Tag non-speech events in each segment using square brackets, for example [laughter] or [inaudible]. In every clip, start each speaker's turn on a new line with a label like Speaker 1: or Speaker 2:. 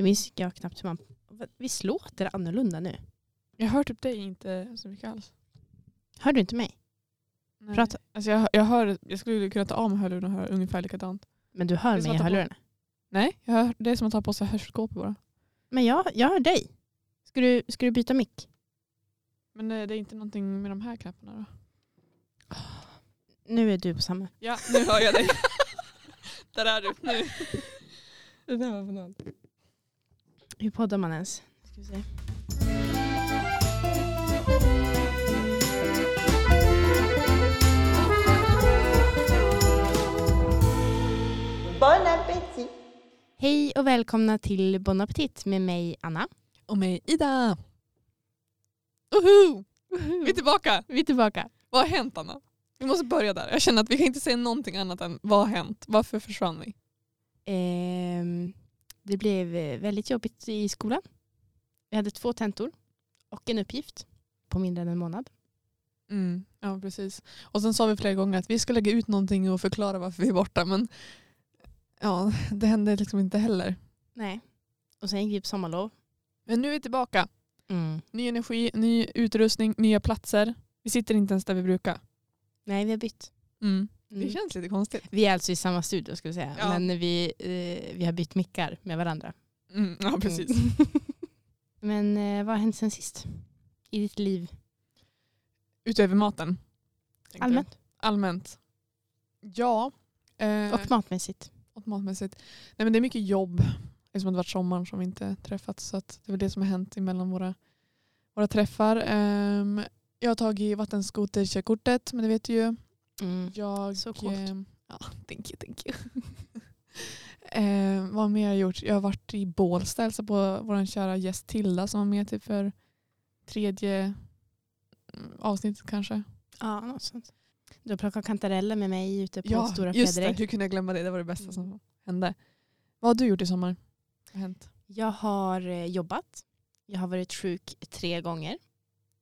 Speaker 1: Nu minns jag knappt hur man... Visst låter det annorlunda nu?
Speaker 2: Jag hör typ dig inte så mycket alls.
Speaker 1: Hör du inte mig?
Speaker 2: Nej.
Speaker 1: Prata.
Speaker 2: Alltså jag, jag, hör, jag skulle kunna ta av mig hörlurarna och höra ungefär likadant.
Speaker 1: Men du hör mig i hörlurarna.
Speaker 2: Nej, jag hör, det är som att ta på sig hörselkåpor bara.
Speaker 1: Men jag, jag hör dig. Ska du, ska du byta mick?
Speaker 2: Men eh, det är inte någonting med de här knapparna då?
Speaker 1: Nu är du på samma.
Speaker 2: Ja, nu hör jag dig. [laughs] Där är du. Nu. Det där var banalt.
Speaker 1: Hur poddar man ens? Ska vi se.
Speaker 3: Bon appétit
Speaker 1: Hej och välkomna till Bon Appetit med mig Anna.
Speaker 2: Och mig Ida. Uhu! Vi är tillbaka.
Speaker 1: Vi är tillbaka.
Speaker 2: Vad har hänt Anna? Vi måste börja där. Jag känner att vi kan inte säga någonting annat än vad har hänt? Varför försvann ni?
Speaker 1: Ehm, det blev eh, väldigt jobbigt i skolan. Vi hade två tentor och en uppgift på mindre än en månad.
Speaker 2: Mm, ja precis. Och sen sa vi flera gånger att vi ska lägga ut någonting och förklara varför vi är borta men ja, det hände liksom inte heller.
Speaker 1: Nej. Och sen gick vi på sommarlov.
Speaker 2: Men nu är vi tillbaka.
Speaker 1: Mm.
Speaker 2: Ny energi, ny utrustning, nya platser. Vi sitter inte ens där vi brukar.
Speaker 1: Nej, vi har bytt.
Speaker 2: Mm.
Speaker 1: Mm.
Speaker 2: Det känns lite konstigt.
Speaker 1: Vi är alltså i samma studio skulle jag säga.
Speaker 2: Ja.
Speaker 1: Men vi, eh, vi har bytt mickar med varandra.
Speaker 2: Mm, ja precis.
Speaker 1: Mm. [laughs] Men eh, vad har hänt sen sist? I ditt liv?
Speaker 2: Utöver maten. tänkte jag.
Speaker 1: Allmänt?
Speaker 2: Allmänt. Ja. Eh,
Speaker 1: Och matmässigt?
Speaker 2: och matmässigt. Nej, men det är mycket jobb. Eftersom det har varit sommaren som vi inte träffats. Så att det är väl det som har hänt emellan våra, våra träffar. Ehm, jag har tagit vattenskoterkörkortet, men det vet du ju.
Speaker 1: Mm.
Speaker 2: Jag,
Speaker 1: Så coolt.
Speaker 2: ehm, ja, thank you, thank you. [laughs] Ehm, vad mer har jag gjort? Jag har varit i Bålsta hälsat på vår kära gäst Tilda som var med typ för tredje mm, avsnittet kanske.
Speaker 1: Ja, något sånt. Du har plockat kantareller med mig ute på
Speaker 2: Ja,
Speaker 1: Stora
Speaker 2: just det.
Speaker 1: Fredrik.
Speaker 2: Hur kunde jag glömma det? Det var det bästa
Speaker 1: Mm.
Speaker 2: som hände. Vad har du gjort i sommar? Vad har hänt?
Speaker 1: Jag har eh, jobbat. Jag har varit sjuk tre gånger.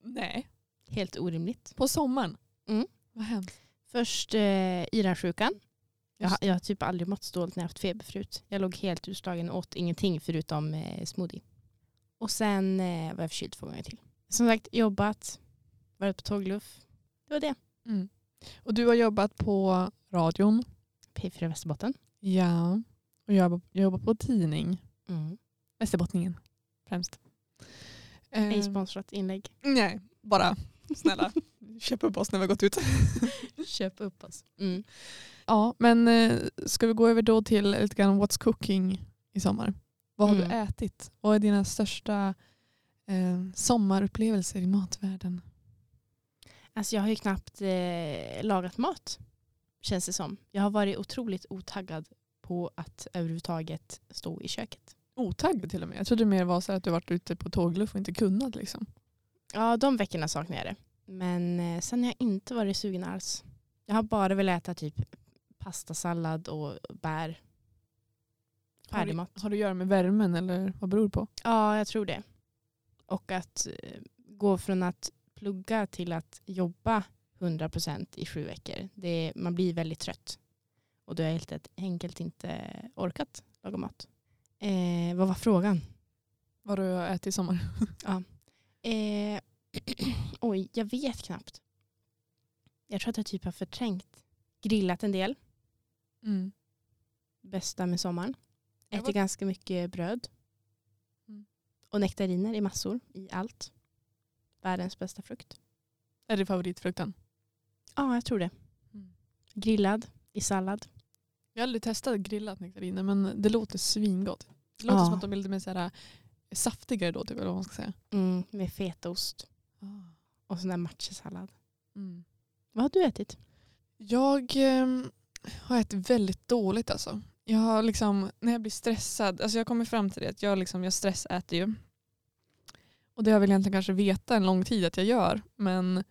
Speaker 2: Nej.
Speaker 1: Helt orimligt.
Speaker 2: På sommaren?
Speaker 1: Mm.
Speaker 2: Vad har hänt?
Speaker 1: Först eh, yransjukan. Jag, jag har typ aldrig mått så dåligt när jag haft feber förut. Jag låg helt utslagen och åt ingenting förutom eh, smoothie. Och sen eh, var jag förkyld två gånger till. Som sagt, jobbat, varit på tågluff. Det var det.
Speaker 2: Mm. Och du har jobbat på radion.
Speaker 1: P4 Västerbotten.
Speaker 2: Ja. Och jag jobbar, på tidning.
Speaker 1: Mm.
Speaker 2: Västerbottningen främst.
Speaker 1: Ej sponsrat inlägg.
Speaker 2: nej, bara snälla köp upp oss när vi har gått ut. [laughs]
Speaker 1: Köp upp oss. Mm.
Speaker 2: ja, men eh, ska vi gå över då till lite grann what's cooking i sommar? Vad har du
Speaker 1: Mm.
Speaker 2: ätit? Vad är dina största eh, sommarupplevelser i matvärlden?
Speaker 1: Alltså jag har ju knappt eh, lagat mat. Känns det som. Jag har varit otroligt otaggad på att överhuvudtaget stå i köket.
Speaker 2: Otaggad till och med. Jag trodde mer var så att du varit ute på tågluff och inte kunnat. Liksom.
Speaker 1: Ja, de veckorna saknar jag det. Men eh, sen har jag inte varit sugen alls. Jag har bara velat äta typ pastasallad och bär.
Speaker 2: Har
Speaker 1: Färdigmat.
Speaker 2: det, har det att göra med värmen eller vad beror det på?
Speaker 1: Ja, jag tror det. Och att eh, gå från att plugga till att jobba 100% i sju veckor. Det, man blir väldigt trött. Och då har jag helt enkelt inte orkat laga mat. Eh, vad var frågan?
Speaker 2: Vad du har ätit i sommar?
Speaker 1: Eh, [clears throat] oj, jag vet knappt. Jag tror att jag typ har förträngt. Grillat en del.
Speaker 2: Mm.
Speaker 1: Bästa med sommaren. Ätit
Speaker 2: var-
Speaker 1: ganska mycket bröd.
Speaker 2: Mm.
Speaker 1: Och nektariner i massor. I allt. Världens bästa frukt.
Speaker 2: Är det favoritfrukten?
Speaker 1: Ja, jag tror det.
Speaker 2: Mm.
Speaker 1: Grillad i sallad.
Speaker 2: Jag har aldrig testat grillat nektariner men det låter svingott. Det låter
Speaker 1: Ja.
Speaker 2: som att de är lite mer så här, saftigare då, typ, eller vad man ska säga.
Speaker 1: Mm, med fetaost. Och sån där matjesallad.
Speaker 2: Mm.
Speaker 1: Vad har du ätit?
Speaker 2: Jag ehm, har ätit väldigt dåligt alltså. Jag har liksom, när jag blir stressad, alltså jag kommer fram till det att jag, liksom, jag stressäter ju. Och det har jag väl egentligen kanske veta en lång tid att jag gör. Men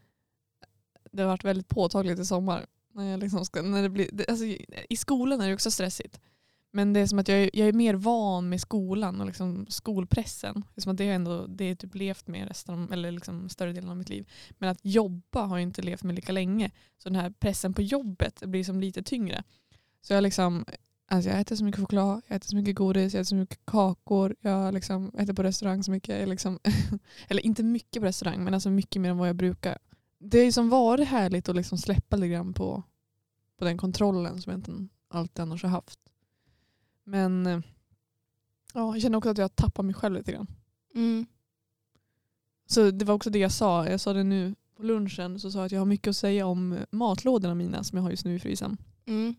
Speaker 2: det har varit väldigt påtagligt i sommar. När jag liksom ska, när det blir, det, alltså, I skolan är det också stressigt. Men det är som att jag är, jag är mer van med skolan och liksom skolpressen. Det är som att det har ändå det är typ levt med resten av, eller liksom större delen av mitt liv. Men att jobba har jag inte levt med lika länge. Så den här pressen på jobbet blir som lite tyngre. Så jag liksom, Alltså jag äter så mycket choklad, jag äter så mycket godis, jag äter så mycket kakor. Jag liksom äter på restaurang så mycket. Jag Liksom, [laughs] eller inte mycket på restaurang men alltså mycket mer än vad jag brukar. Det har ju som varit härligt att liksom släppa lite grann på, på den kontrollen som jag inte alltid annars har haft. Men eh, ja, jag känner också att jag tappar mig själv lite grann.
Speaker 1: Mm.
Speaker 2: Så det var också det jag sa. Jag sa det nu på lunchen. Så sa jag att jag har mycket att säga om matlådorna mina som jag har just nu i frysen.
Speaker 1: Mm.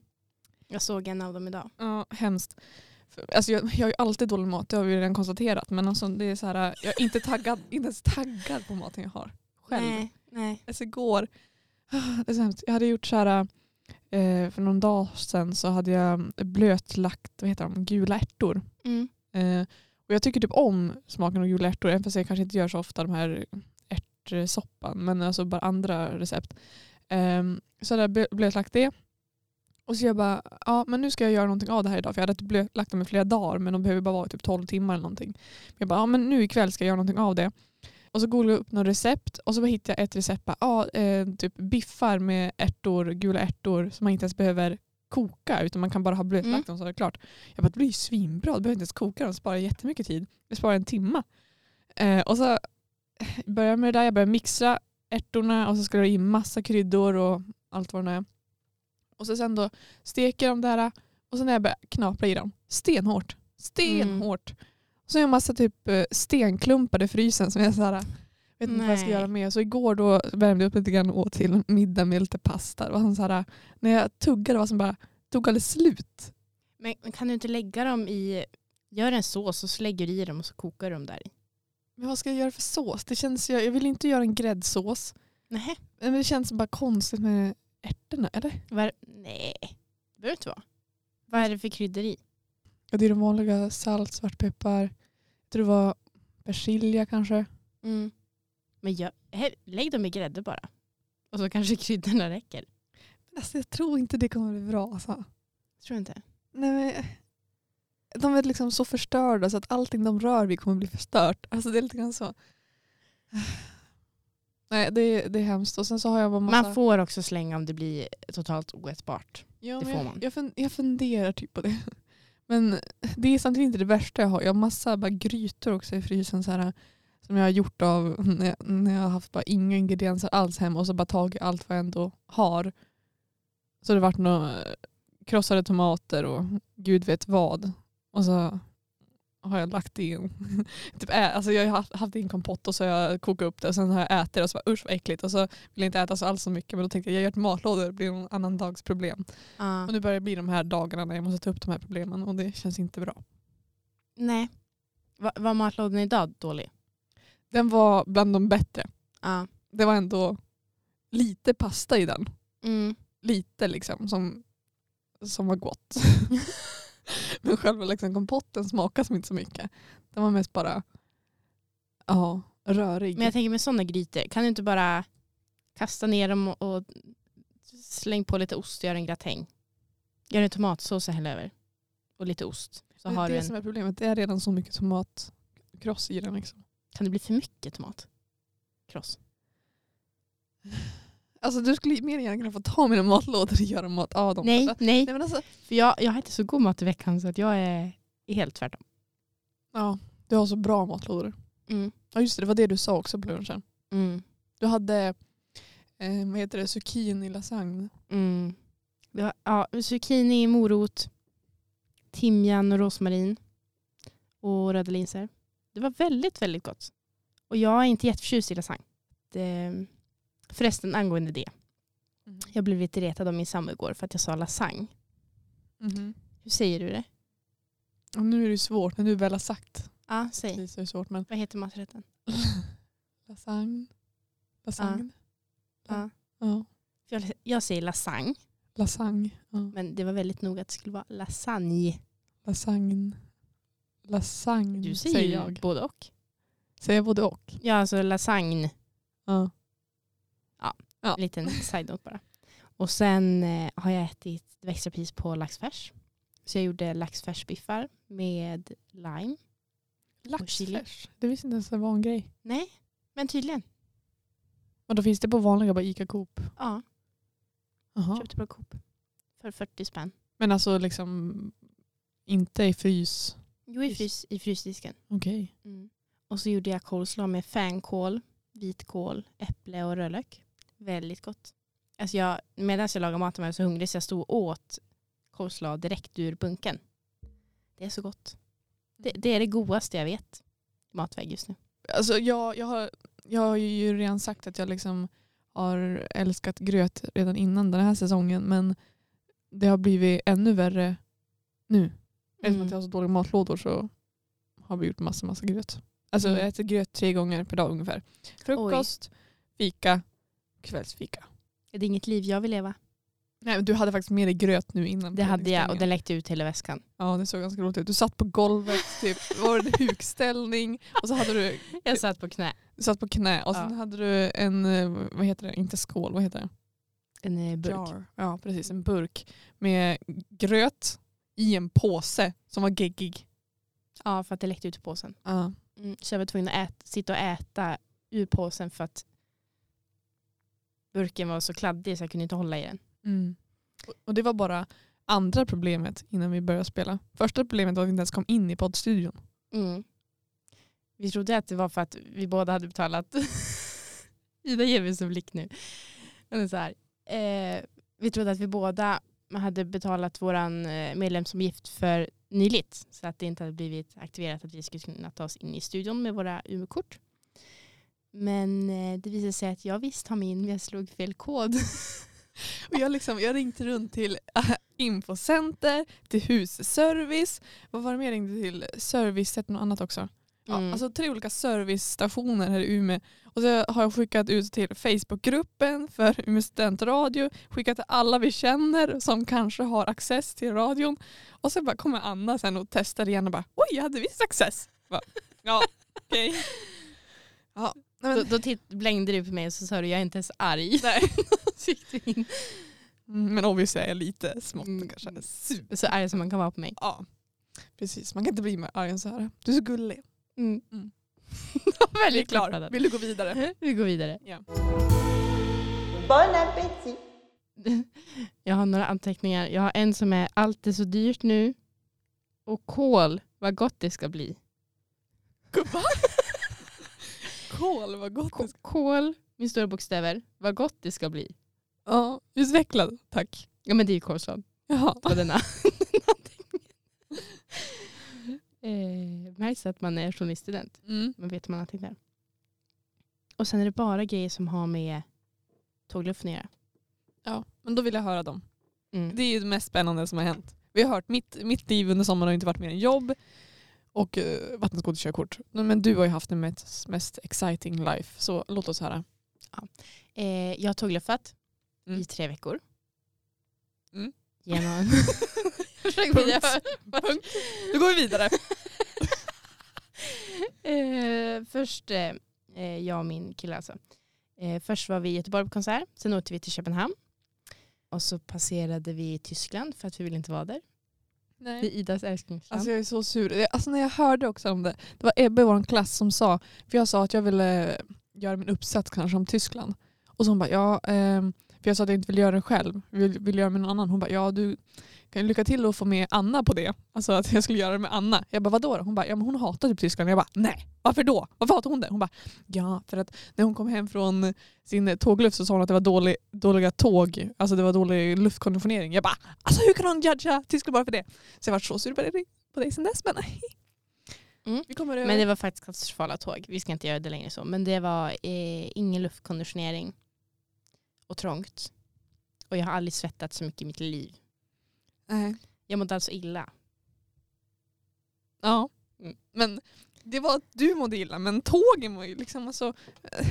Speaker 1: Jag såg en av dem idag.
Speaker 2: Ja, hemskt. Alltså jag, jag har ju alltid dålig mat, det har vi redan konstaterat. Men alltså det är så här, jag är inte, taggad, inte ens taggad på maten jag har. Själv.
Speaker 1: Nej, nej.
Speaker 2: Alltså igår, [sighs] det är så hemskt. Jag hade gjort så här, eh, för någon dag sedan så hade jag blötlagt vad heter de, gula ärtor.
Speaker 1: Mm.
Speaker 2: Eh, och jag tycker typ om smaken av gula ärtor, även fast jag kanske inte gör så ofta de här ärtsoppan. Men alltså bara andra recept. Eh, så hade jag blö- blötlagt det. Och så jag bara, ja men nu ska jag göra någonting av det här idag. För jag hade blötlagt dem i flera dagar men de behöver bara vara typ 12 timmar eller någonting. Men jag bara, ja men nu ikväll ska jag göra någonting av det. Och så googlade jag upp något recept och så hittade jag ett recept. Bara, ja, eh, typ biffar med ärtor, gula ärtor som man inte ens behöver koka utan man kan bara ha blötlagt
Speaker 1: Mm.
Speaker 2: dem så är det klart. Jag bara, det blir ju svinbra, du behöver inte ens koka dem, sparar jättemycket tid. Det sparar en timma. Eh, och så [sighs] började jag med det där, jag började mixa ärtorna och så ska jag i massa kryddor och allt vad det är. Och så sen då steker jag dem där och sen när jag börjar knapra i dem, stenhårt. Stenhårt. Och så har jag en massa typ eh, stenklumpar i frysen som jag så här, vet inte vad jag ska göra med. Så igår då värmde jag upp lite grann och åt till middag med lite pasta. Det så här, när jag tuggade var som bara tog alldeles slut.
Speaker 1: Men kan du inte lägga dem i, gör en sås och så lägger du i dem och så kokar dem där i?
Speaker 2: Men vad ska jag göra för sås? Det känns, jag, jag vill inte göra en gräddsås.
Speaker 1: Nej.
Speaker 2: Men det känns bara konstigt med ärtorna. Eller?
Speaker 1: Var, nej, det behöver inte vara. Vad är det för kryddor i?
Speaker 2: Ja, det är de vanliga salt, svartpeppar. Jag tror det var persilja kanske.
Speaker 1: Mm. Men jag, här, lägg dem i grädde bara. Och så kanske kryddorna räcker.
Speaker 2: Alltså, jag tror inte det kommer bli bra. Alltså.
Speaker 1: Tror du inte?
Speaker 2: Nej, men, de är liksom så förstörda så att allting de rör vid kommer bli förstört. Alltså, det är lite grann så. [sighs] Nej, det är, det är hemskt. Och sen så har jag bara massa...
Speaker 1: Man får också slänga om det blir totalt oätbart.
Speaker 2: ja,
Speaker 1: det
Speaker 2: men
Speaker 1: får
Speaker 2: jag,
Speaker 1: man.
Speaker 2: Jag, jag funderar typ på det. Men det är samtidigt inte det värsta jag har. Jag har massa bara grytor också i frysen. Så här, som jag har gjort av när jag, när jag har haft bara inga ingredienser alls hemma och så bara tagit allt vad jag ändå har. Så det har varit några krossade tomater och gud vet vad. Och så har jag lagt in, [laughs] typ ä, alltså jag har haft, haft in kompott och så har jag kokat upp det och sen har jag ätit det och så bara usch vad äckligt och så vill jag inte äta så alls så mycket men då tänkte jag jag gör ett matlådor det blir någon annan dags problem.
Speaker 1: Ja.
Speaker 2: Och nu börjar det bli de här dagarna när jag måste ta upp de här problemen och det känns inte bra.
Speaker 1: Nej. Va, var matlådan idag dålig?
Speaker 2: Den var bland de bättre.
Speaker 1: Ja.
Speaker 2: Det var ändå lite pasta i den.
Speaker 1: Mm.
Speaker 2: Lite liksom som, som var gott. [laughs] [laughs] Men själva liksom kompotten smakade som inte så mycket. Den var mest bara ja, rörig.
Speaker 1: Men jag tänker med sådana grytor, kan du inte bara kasta ner dem och, och släng på lite ost och gör en gratäng? Gör en tomatsås och häll över. Och lite ost. Så
Speaker 2: det
Speaker 1: har
Speaker 2: är
Speaker 1: du
Speaker 2: det
Speaker 1: en,
Speaker 2: som är problemet. Det är redan så mycket tomatkross i den. Liksom.
Speaker 1: kan det bli för mycket tomat? [sighs] [laughs]
Speaker 2: Alltså du skulle mer än gärna kunna få ta mina matlådor och göra mat av dem.
Speaker 1: Nej,
Speaker 2: Alltså,
Speaker 1: nej.
Speaker 2: nej men alltså,
Speaker 1: För jag, jag har inte så god mat i veckan så att jag är helt tvärtom.
Speaker 2: ja, du har så bra matlådor.
Speaker 1: Mm.
Speaker 2: Ja just det, det var det du sa också på lunchen.
Speaker 1: Mm.
Speaker 2: Du hade eh, vad heter det, zucchini lasagne.
Speaker 1: Mm. Var, ja, zucchini, morot, timjan och rosmarin och röda linser. Det var väldigt, väldigt gott. Och jag är inte jätteförtjust i lasagne. Det, förresten angående det. Jag blev lite retad av min sambo igår för att jag sa lasagne.
Speaker 2: Mhm.
Speaker 1: Hur säger du det?
Speaker 2: Och nu är det svårt när du väl har sagt
Speaker 1: Ja, säg.
Speaker 2: det är svårt men
Speaker 1: Vad heter maträtten? [laughs]
Speaker 2: lasagne. Lasagne.
Speaker 1: Ja.
Speaker 2: Ja.
Speaker 1: Jag, jag säger lasagne,
Speaker 2: Lasagne. Ja.
Speaker 1: men det var väldigt noga att det skulle vara lasagne.
Speaker 2: Lasagne. Lasagne
Speaker 1: Du säger,
Speaker 2: säger jag.
Speaker 1: både och.
Speaker 2: Säger jag både och?
Speaker 1: Ja, alltså lasagne.
Speaker 2: Ja. Ja.
Speaker 1: En liten side-note bara. Och sen eh, har jag ätit pris på laxfärs. Så jag gjorde laxfärsbiffar med lime.
Speaker 2: Laxfärs. Det visste inte ens det var en grej.
Speaker 1: Nej, men tydligen.
Speaker 2: Men då finns det på vanliga bara Ica Coop.
Speaker 1: Ja,
Speaker 2: Jaha.
Speaker 1: köpte på Coop. För 40 spänn.
Speaker 2: Men alltså liksom Inte i frys.
Speaker 1: Jo, i, frys, i frysdisken.
Speaker 2: Okej.
Speaker 1: Mm. Och så gjorde jag coleslaw med fänkål, vitkål, äpple och rödlök. Väldigt gott. Alltså jag, medan jag lagade maten var jag så hungrig så jag stod och åt coleslaw direkt ur bunken. Det är så gott. Det, det är det godaste jag vet. Matväg just nu.
Speaker 2: Alltså jag, jag, har, jag har ju redan sagt att jag liksom har älskat gröt redan innan den här säsongen men det har blivit ännu värre nu. Eftersom
Speaker 1: Mm.
Speaker 2: att jag har så dåliga matlådor så har vi gjort massa, massa gröt. Alltså
Speaker 1: Mm.
Speaker 2: jag äter gröt tre gånger per dag ungefär. Frukost, fika, kvällsfika.
Speaker 1: Det är inget liv jag vill leva.
Speaker 2: Nej, men du hade faktiskt med dig gröt nu innan.
Speaker 1: Det hade jag och den läckte ut hela väskan.
Speaker 2: Ja det såg ganska roligt ut. Du satt på golvet, typ, var det en hukställning och så hade du,
Speaker 1: Jag satt på knä.
Speaker 2: du satt på knä och
Speaker 1: Ja.
Speaker 2: sen hade du en, eh, vad heter det, inte skål, vad heter det?
Speaker 1: En eh, burk.
Speaker 2: Jar. Ja precis, en burk med gröt i en påse som var geggig.
Speaker 1: Ja, för att det läckte ut i påsen.
Speaker 2: Ja.
Speaker 1: Mm. Så jag var tvungen att ät, sitta och äta ur påsen för att burken var så kladdig så jag kunde inte hålla i den.
Speaker 2: Mm. Och- det var bara andra problemet innan vi började spela. Första problemet var att vi inte ens kom in i poddstudion.
Speaker 1: Mm. Vi trodde att det var för att vi båda hade betalat. [laughs] Ida ger mig en blick nu. Men så här. Eh, vi trodde att vi båda hade betalat vår medlemsavgift för nyligt. Så att det inte hade blivit aktiverat att vi skulle kunna ta oss in i studion med våra Umeå-kort. Men eh, det visade sig att jag visst har min, men jag slog fel kod. [laughs]
Speaker 2: Och jag, liksom, jag ringde runt till äh, infocenter, till husservice. Vad var det mer jag ringde till? Service, något annat också. Ja,
Speaker 1: Mm.
Speaker 2: alltså tre olika servicestationer här i Umeå. Och så har jag skickat ut till Facebookgruppen för Umeå studentradio. Skickat till alla vi känner som kanske har access till radion. Och så bara kommer Anna sen och testar igen och bara oj jag hade visst access. Bara, ja okej. [laughs] Ja, nej,
Speaker 1: Då,
Speaker 2: men,
Speaker 1: då titt, blängde du på mig och så sa du jag är inte ens arg.
Speaker 2: nej. [laughs]
Speaker 1: Så in.
Speaker 2: Mm, men obviously är jag lite smått
Speaker 1: Mm.
Speaker 2: kanske. Super.
Speaker 1: Så arg som man kan vara på mig.
Speaker 2: Ja, precis. Man kan inte bli mer arg än så här. Du är så gullig.
Speaker 1: Mm.
Speaker 2: Mm. [laughs]
Speaker 1: Väldigt
Speaker 2: klar. Vill du gå vidare? [laughs]
Speaker 1: Vi går vidare.
Speaker 2: Ja.
Speaker 3: Bon appétit.
Speaker 1: Jag har några anteckningar. Jag har en som är allt är så dyrt nu. Och kol, vad gott det ska bli.
Speaker 2: Va? Kol, vad gott.
Speaker 1: K- Kol, med stora bokstäver, vad gott det ska bli.
Speaker 2: Ja, utvecklad. Tack.
Speaker 1: Ja men det är ju Kolsson.
Speaker 2: Jaha.
Speaker 1: Det var denna. [laughs] eh, märks att man är journaliststudent.
Speaker 2: Mm.
Speaker 1: Man vet man antecknar. Och sen är det bara grejer som har med tågluften att göra.
Speaker 2: Ja, men då vill jag höra dem.
Speaker 1: Mm.
Speaker 2: Det är ju det mest spännande som har hänt. Vi har hört, mitt, mitt liv under sommaren har inte varit mer än jobb och uh, vattenskoterkörkort. Men du har ju haft det mest, mest exciting life, så låt oss höra.
Speaker 1: Eh, jag har tågluffat
Speaker 2: Mm.
Speaker 1: i tre veckor.
Speaker 2: Mm.
Speaker 1: Genom... [laughs]
Speaker 2: Punkt. Punkt. Då går vi vidare. [laughs]
Speaker 1: eh, först, eh, eh, jag och min kille alltså. Eh, först var vi i Göteborg på konsert, sen åkte vi till Köpenhamn. Och så passerade vi Tyskland för att vi ville inte vara där. Det är
Speaker 2: Nej.
Speaker 1: Idas älsklingsland.
Speaker 2: Alltså jag är så sur. Alltså när jag hörde också om det, det var Ebbe i vår klass som sa, för jag sa att jag ville eh, göra min uppsats kanske om Tyskland. Och så hon bara, ja, ehm, för jag sa att jag inte vill göra det själv, vill, vill göra med någon annan. Hon bara, ja du kan ju lycka till att få med Anna på det. Alltså att jag skulle göra det med Anna. Jag bara, vadå då? Hon bara, ja men hon hatar typ Tyskland. Jag bara, nej, varför då? Varför hatar hon det? Hon bara, ja för att när hon kom hem från sin tågluft så sa hon att det var dålig, dåliga tåg, alltså det var dålig luftkonditionering. Jag bara, alltså hur kan hon judga Tyskland bara för det? Så jag var så sur på dig, på dig sen dess. Men
Speaker 1: Mm.
Speaker 2: vi kommer över.
Speaker 1: Men det var faktiskt katastrofala tåg. Vi ska inte göra det längre så. Men det var eh, ingen luftkonditionering och trångt. Och jag har aldrig svettats så mycket i mitt liv.
Speaker 2: Nej.
Speaker 1: Jag mådde alltså illa.
Speaker 2: Ja.
Speaker 1: Mm.
Speaker 2: Men det var att du mådde illa, men tågen var ju liksom alltså... eh,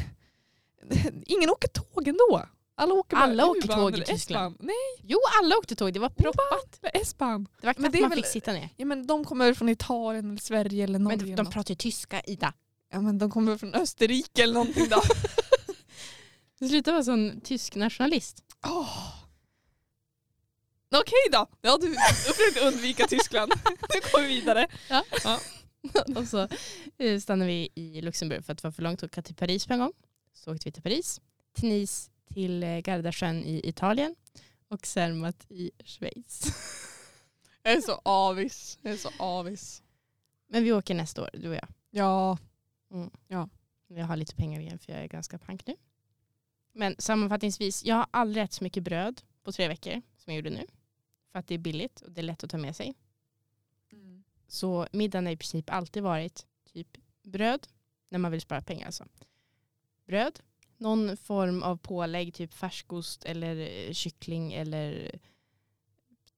Speaker 2: [laughs] Ingen åker tåg ändå. Alla åker bara
Speaker 1: Alla åker tåg i Tyskland.
Speaker 2: Nej,
Speaker 1: Jo, alla åkte tåg. Det var proppat.
Speaker 2: S-bahn.
Speaker 1: Det var
Speaker 2: Men
Speaker 1: knappt
Speaker 2: det
Speaker 1: man
Speaker 2: väl-
Speaker 1: fick sitta ner.
Speaker 2: Ja, men de kommer från Italien eller Sverige eller
Speaker 1: Men
Speaker 2: någonting.
Speaker 1: de, de pratar ju tyska, Ida.
Speaker 2: ja, men de kommer från Österrike eller någonting då. [laughs] [laughs]
Speaker 1: Du slutar vara sån tysk nationalist.
Speaker 2: Åh. Okej då, ja, du försökte undvika Tyskland. [laughs] Nu går vi vidare.
Speaker 1: och så eh, stannade vi i Luxemburg för att det var för långt att åka till Paris på en gång. Så åkte vi till Paris, till Nice, till eh, Gardasjön i Italien och Zermatt i Schweiz. [laughs]
Speaker 2: Jag är så avis. Jag är så avis.
Speaker 1: Men vi åker nästa år, du och jag.
Speaker 2: Ja.
Speaker 1: Jag har lite pengar igen för jag är ganska pank nu. Men sammanfattningsvis, jag har aldrig ätit så mycket bröd på tre veckor som jag gjorde nu. Att det är billigt och det är lätt att ta med sig. Så middagen har i princip alltid varit typ bröd, när man vill spara pengar alltså. Bröd, någon form av pålägg, typ färskost eller eh, kyckling eller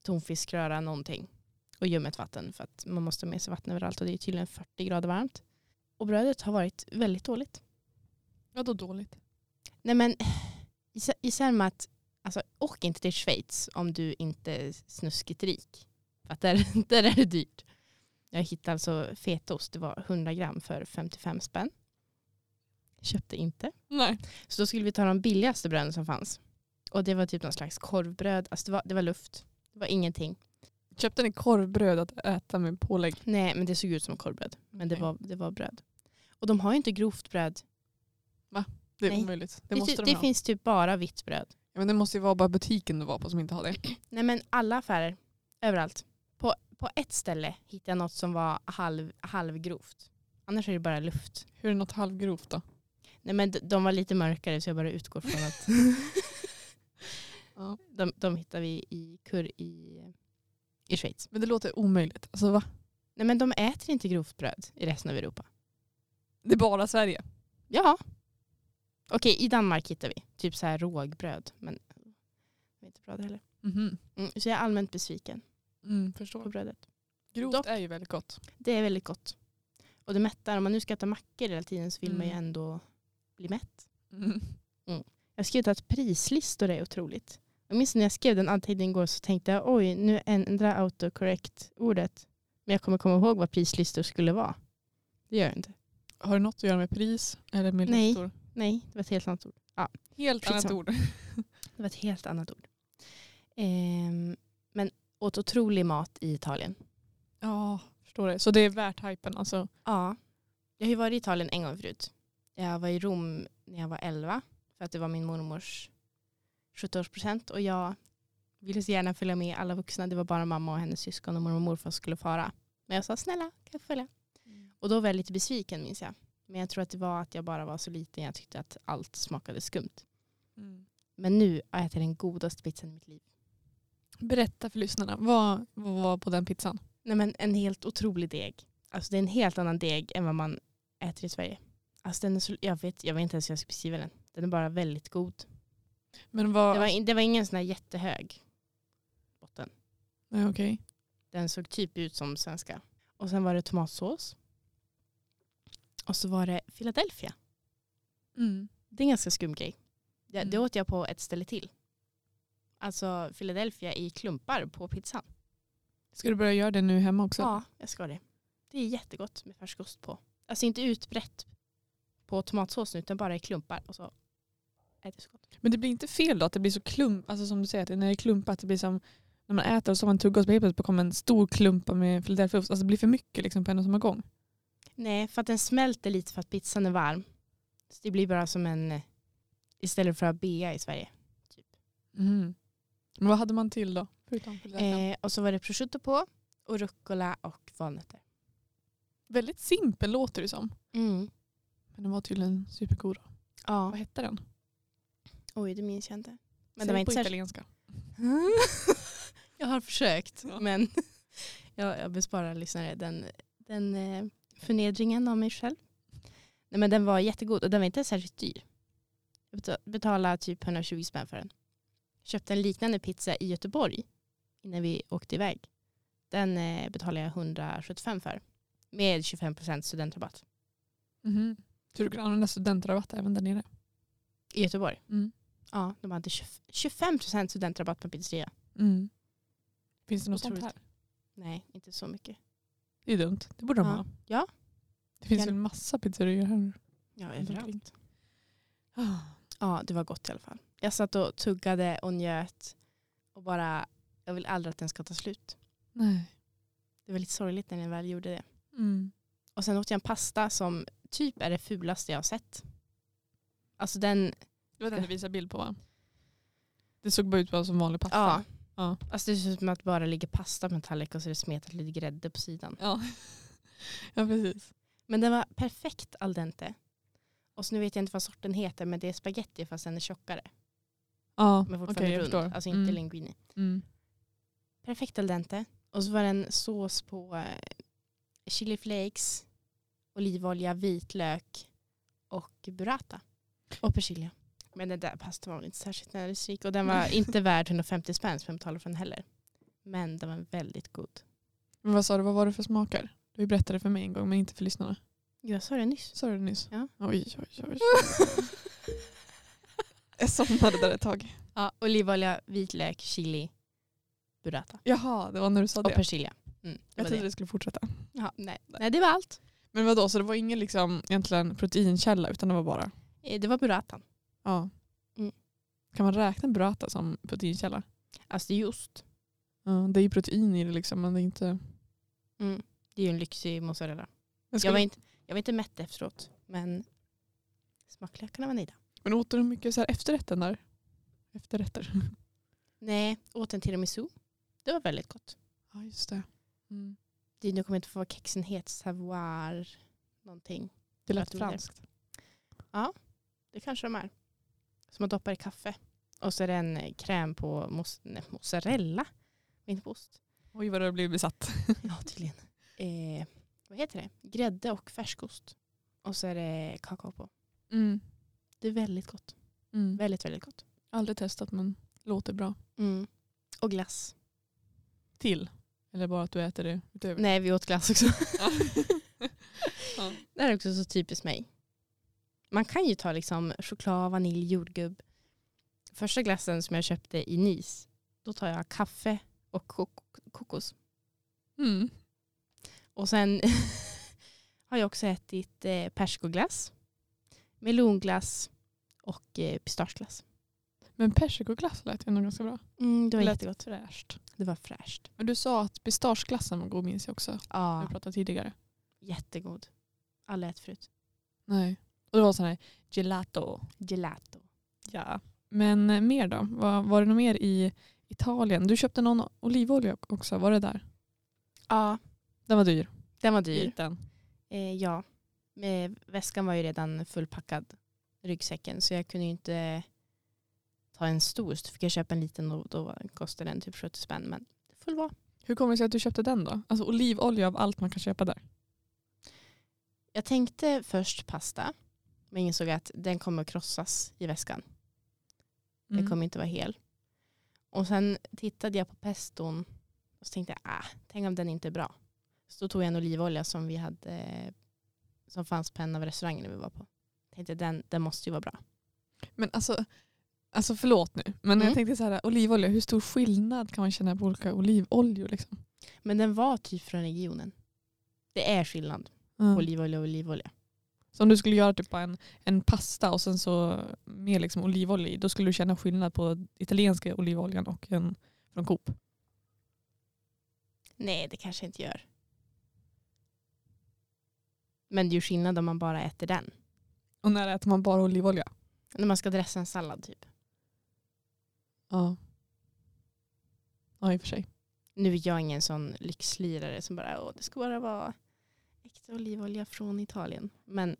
Speaker 1: tonfiskröra, någonting. Och ljummet vatten för att man måste ha med sig vatten överallt och det är tydligen 40 grader varmt. Och brödet har varit väldigt dåligt.
Speaker 2: Vadå dåligt?
Speaker 1: Nej men i- isär med att alltså, åk inte till Schweiz om du inte är snuskigt rik. För att där, [laughs] där är det dyrt. Jag hittade alltså fetaost, det var 100 gram för 55 spänn. Köpte inte.
Speaker 2: Nej.
Speaker 1: Så då skulle vi ta de billigaste bröden som fanns. Och det var typ någon slags korvbröd. Alltså det var, det var luft. Det var ingenting.
Speaker 2: Köpte ni korvbröd att äta med pålägg?
Speaker 1: Nej men det såg ut som korvbröd. Men det,
Speaker 2: Okej.
Speaker 1: var, det var bröd. Och de har ju inte grovt bröd.
Speaker 2: Det är
Speaker 1: Nej.
Speaker 2: omöjligt. Det,
Speaker 1: Det,
Speaker 2: måste
Speaker 1: det,
Speaker 2: de ha.
Speaker 1: finns typ bara vitt bröd.
Speaker 2: Men det måste ju vara bara butiken du var på som inte har det. [clears throat]
Speaker 1: Nej men alla affärer, överallt. På, på ett ställe hittade jag något som var halv, halvgrovt. Annars är det bara luft.
Speaker 2: Hur är det något halvgrovt då?
Speaker 1: Nej men de, de var lite mörkare så jag bara utgår från att [laughs]
Speaker 2: Ja.
Speaker 1: de, de hittar vi i kurr i, i Schweiz.
Speaker 2: Men det låter omöjligt. Alltså va?
Speaker 1: Nej men de äter inte grovt bröd i resten av Europa.
Speaker 2: Det är bara Sverige.
Speaker 1: Ja. Okej, i Danmark hittar vi typ så här rågbröd. Men det är inte bra det heller.
Speaker 2: Mhm.
Speaker 1: Mm, så jag är allmänt besviken
Speaker 2: Mm,
Speaker 1: på
Speaker 2: förstår.
Speaker 1: brödet.
Speaker 2: Grovt
Speaker 1: Dock-
Speaker 2: är ju väldigt gott.
Speaker 1: Det är väldigt gott. Och det mättar. Om man nu ska äta mackor hela tiden så vill man ju
Speaker 2: Mm.
Speaker 1: ändå bli mätt.
Speaker 2: Mm.
Speaker 1: Jag har skrivit att prislistor är otroligt. Jag minns när jag skrev den anteckningen igår så tänkte jag oj, nu ändrar autocorrect ordet. Men jag kommer komma ihåg vad prislistor skulle vara. Det gör jag inte.
Speaker 2: Har det något att göra med pris eller med
Speaker 1: Nej.
Speaker 2: listor?
Speaker 1: Nej, det var ett helt annat ord.
Speaker 2: Helt annat
Speaker 1: Skitsamma.
Speaker 2: ord. [laughs]
Speaker 1: Det var ett helt annat ord. Ehm, men åt otrolig mat i Italien.
Speaker 2: Ja, förstår det. Så det är värt hypen alltså.
Speaker 1: Ja. Jag har ju varit i Italien en gång förut. Jag var i Rom när jag var 11 för att det var min mormors 70-årspresent och jag ville så gärna följa med alla vuxna. Det var bara mamma och hennes syskon och mormor och morfar som skulle fara. Men jag sa snälla kan jag följa? Och då var jag lite besviken minns jag. Men jag tror att det var att jag bara var så liten. Jag tyckte att allt smakade skumt.
Speaker 2: Mm.
Speaker 1: Men nu har jag den godaste pizzan i mitt liv.
Speaker 2: Berätta för lyssnarna. Vad, vad var på den pizzan?
Speaker 1: Nej, men en helt otrolig deg. Alltså det är en helt annan deg än vad man äter i Sverige. Alltså den är så, jag, vet, jag vet inte ens hur jag ska beskriva den. Den är bara väldigt god.
Speaker 2: Men vad...
Speaker 1: Det var, det var ingen sån här jättehög botten.
Speaker 2: Nej, okej.
Speaker 1: Den såg typ ut som svenska. Och sen var det tomatsås. Och så var det Philadelphia.
Speaker 2: Mm.
Speaker 1: Det är en ganska skum grej. Det, det
Speaker 2: Mm.
Speaker 1: åt jag på ett ställe till. Alltså Philadelphia i klumpar på pizzan.
Speaker 2: Ska du börja göra det nu hemma också?
Speaker 1: Ja, jag ska det. Det är jättegott med färskost på. Alltså inte utbrett på tomatsåsen utan bara i klumpar. Och så är det så gott.
Speaker 2: Men det blir inte fel då att det blir så klump, alltså som du säger, att när det är klumpat, det blir som när man äter och så har man tuggat och så helt plötsligt kommer en stor klumpa med Philadelphiaost. Alltså det blir för mycket liksom på en och samma gång.
Speaker 1: Nej, för att den smälter lite för att pizzan är varm. Så det blir bara som en, eh, istället för att bea i Sverige. Typ.
Speaker 2: Mm. Men vad hade man till då?
Speaker 1: Eh, och så var det prosciutto på och rucola och valnötter.
Speaker 2: Väldigt simpel låter det som.
Speaker 1: Mm.
Speaker 2: Men den var tydligen supergod. då.
Speaker 1: Ja.
Speaker 2: Vad hette den?
Speaker 1: Oj, det minns jag inte. Men
Speaker 2: Säg
Speaker 1: det var
Speaker 2: på
Speaker 1: inte särskilt...
Speaker 2: italienska. [laughs]
Speaker 1: jag har försökt,
Speaker 2: Ja.
Speaker 1: men [laughs] jag, jag besparar lyssnare den, den eh, förnedringen av mig själv. Nej, men den var jättegod och den var inte särskilt dyr. Jag beta- betalade typ 120 spänn för den. Köpte en liknande pizza i Göteborg innan vi åkte iväg. Den eh, betalade jag 175 för. Med 25% studentrabatt.
Speaker 2: Mhm. Så du kan använda studentrabatt även där nere?
Speaker 1: I Göteborg.
Speaker 2: Mm.
Speaker 1: Ja, de hade 20 25% studentrabatt på pizzeria.
Speaker 2: Mm. Finns det något
Speaker 1: Otroligt.
Speaker 2: sånt här?
Speaker 1: Nej, inte så mycket.
Speaker 2: Det är dumt. Det borde de
Speaker 1: Ja.
Speaker 2: ha.
Speaker 1: Ja.
Speaker 2: Det finns
Speaker 1: Gärna.
Speaker 2: väl massa pizzerior här.
Speaker 1: Ja, överallt. Ja, det var gott i alla fall. Jag satt och tuggade och njöt och bara, jag vill aldrig att den ska ta slut.
Speaker 2: Nej.
Speaker 1: Det var lite sorgligt när den väl gjorde det.
Speaker 2: Mm.
Speaker 1: Och sen åt jag en pasta som typ är det fulaste jag har sett. Alltså den,
Speaker 2: Det var den du visade bild på va? Det såg bara ut som vanlig pasta.
Speaker 1: ja,
Speaker 2: Ja.
Speaker 1: Alltså det ser ut som att bara ligger pasta på en tallrik och så är det smetat lite grädde på sidan.
Speaker 2: Ja. [laughs] ja, precis.
Speaker 1: Men den var perfekt al dente. Och så nu vet jag inte vad sorten heter men det är spaghetti fast den är tjockare.
Speaker 2: Ja,
Speaker 1: Men
Speaker 2: okej
Speaker 1: fortfarande
Speaker 2: jag
Speaker 1: rund.
Speaker 2: förstår.
Speaker 1: Alltså inte
Speaker 2: mm.
Speaker 1: linguini.
Speaker 2: Mm.
Speaker 1: Perfekt al dente. Och så var det en sås på eh, chili flakes, olivolja, vitlök och burrata. Och persilja. Men den där pastan var väl inte särskilt näringsrik och den var inte värd 150 spänn som jag betalade för den heller. Men den var väldigt god.
Speaker 2: Men vad sa du, vad var det för smaker? Du berättade för mig en gång men inte för lyssnarna.
Speaker 1: Jag sa det nyss.
Speaker 2: Sa du det nyss?
Speaker 1: Ja.
Speaker 2: Oj, oj, oj. [laughs] jag somnade där ett tag.
Speaker 1: Ja, olivolja, vitlök, chili, burrata.
Speaker 2: Jaha, det var när du sa
Speaker 1: Och
Speaker 2: det.
Speaker 1: persilja. Mm,
Speaker 2: Jag trodde
Speaker 1: det
Speaker 2: skulle fortsätta.
Speaker 1: Ja, nej. nej, det var allt.
Speaker 2: Men vadå, så det var ingen liksom, egentligen proteinkälla utan det var bara?
Speaker 1: Eh, Det var burratan.
Speaker 2: Ja.
Speaker 1: Mm.
Speaker 2: Kan man räkna burrata som proteinkälla?
Speaker 1: Alltså det är ju ost.
Speaker 2: Ja, det är ju protein i det liksom men det är inte...
Speaker 1: Mm. Det är ju en lyxig mozzarella.
Speaker 2: Jag
Speaker 1: Jag var, inte, jag var inte mätt efteråt, men smaklökarna var nöjda.
Speaker 2: Men åt du mycket så här efterrätten där? Efterrätter?
Speaker 1: Nej, åt en tiramisu. Det var väldigt gott.
Speaker 2: Ja just det. Mm.
Speaker 1: Det nu kommer inte få vad kexen heter, savoir någonting.
Speaker 2: Det
Speaker 1: Jag
Speaker 2: lät franskt.
Speaker 1: Det kanske de är. Som man doppar i kaffe. Och så är det en eh, kräm på mos- nej, mozzarella. Inte på ost.
Speaker 2: Oj vad du har blivit besatt. [laughs]
Speaker 1: Ja, tydligen. Eh, vad heter det? Grädde och färskost. Och så är det kakao på.
Speaker 2: Mm.
Speaker 1: Det är väldigt gott.
Speaker 2: Mm.
Speaker 1: Väldigt, väldigt gott.
Speaker 2: Aldrig testat men låter bra.
Speaker 1: Mm. Och glass.
Speaker 2: Till? Eller bara att du äter det utöver?
Speaker 1: Nej, vi åt glass också. [laughs]
Speaker 2: Ja. Ja. [laughs]
Speaker 1: Det här är också så typiskt mig. Man kan ju ta liksom choklad, vanilj, jordgubb. Första glassen som jag köpte i Nice, då tar jag kaffe och kok- kokos.
Speaker 2: Mm.
Speaker 1: Och sen [laughs] har jag också ätit eh, persikoglass, melonglass och eh, pistageglass.
Speaker 2: Men persikoglass lät ändå ganska bra.
Speaker 1: Mm, det var
Speaker 2: lät
Speaker 1: jättegott.
Speaker 2: fräscht.
Speaker 1: Det var fräscht.
Speaker 2: Men du sa att pistageglassen var god minns jag också.
Speaker 1: Ja,
Speaker 2: Vi pratade tidigare.
Speaker 1: jättegod. Alla ätit förut.
Speaker 2: Nej. Och det var sån här gelato.
Speaker 1: Gelato.
Speaker 2: Ja. Men eh, mer då? Var, var det något mer i Italien? Du köpte någon olivolja också, var det där?
Speaker 1: Ja,
Speaker 2: Den var dyr.
Speaker 1: den var dyr.
Speaker 2: Liten.
Speaker 1: Eh, ja, eh, väskan var ju redan fullpackad, ryggsäcken, så jag kunde ju inte ta en stor. Så fick jag köpa en liten och då kostade den typ 70 spänn. Men det får vara.
Speaker 2: Hur kommer det sig att du köpte den då? Alltså olivolja av allt man kan köpa där.
Speaker 1: Jag tänkte först pasta, men insåg att den kommer krossas i väskan. Den
Speaker 2: Mm.
Speaker 1: kommer inte vara hel. Och sen tittade jag på peston och så tänkte jag, ah, tänk om den inte är bra. Så då tog jag en olivolja som vi hade som fanns på en av restaurangerna vi var på. Tänkte den, den måste ju vara bra.
Speaker 2: Men alltså, alltså förlåt nu, men
Speaker 1: Mm.
Speaker 2: jag tänkte så här, olivolja, hur stor skillnad kan man känna på olika olivoljor? Liksom?
Speaker 1: Men den var typ från regionen. Det är skillnad på
Speaker 2: Mm.
Speaker 1: olivolja och olivolja.
Speaker 2: Så om du skulle göra typ en, en pasta och sen så med liksom olivolja i, då skulle du känna skillnad på italienska olivoljan och en från Coop.
Speaker 1: Nej, det kanske jag inte gör. Men det är ju skillnad om man bara äter den.
Speaker 2: Och när äter man bara olivolja?
Speaker 1: När man ska dressa en sallad typ.
Speaker 2: Ja. Ja i och för sig.
Speaker 1: Nu är jag ingen sån lyxlirare som bara, åh det ska bara vara äkta olivolja från Italien. Men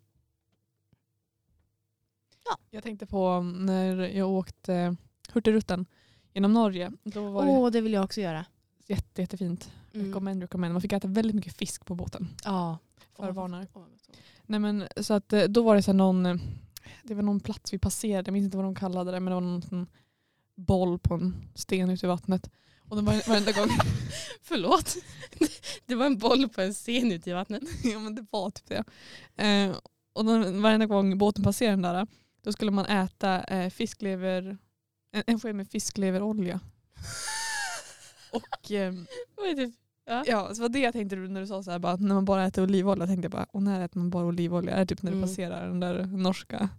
Speaker 2: Jag tänkte på när jag åkte Hurtigruten genom Norge. Då var
Speaker 1: åh,
Speaker 2: det
Speaker 1: det vill jag också göra.
Speaker 2: jätte, jättefint.
Speaker 1: Mm.
Speaker 2: Recommend, recommend. Man fick äta väldigt mycket fisk på båten.
Speaker 1: Ja.
Speaker 2: Förvarnar. Nej, men, så att, eh, då var det så någon, eh, det var någon plats vi passerade, jag minns inte vad de kallade det, men det var någon sån boll på en sten ute i vattnet. Och den var, varenda gång, [laughs]
Speaker 1: Förlåt. Det var en boll på en scen ute i vattnet.
Speaker 2: ja men det var typ det. Eh, och den, varenda gång båten passerade den där, då skulle man äta eh, fisklever, en, en sked med fiskleverolja. [laughs] Och eh,
Speaker 1: det?
Speaker 2: ja, så var det jag tänkte när du sa så här, bara, när man bara äter olivolja, tänkte jag bara, och när äter man bara olivolja? Är det typ när du
Speaker 1: Mm.
Speaker 2: passerar den där norska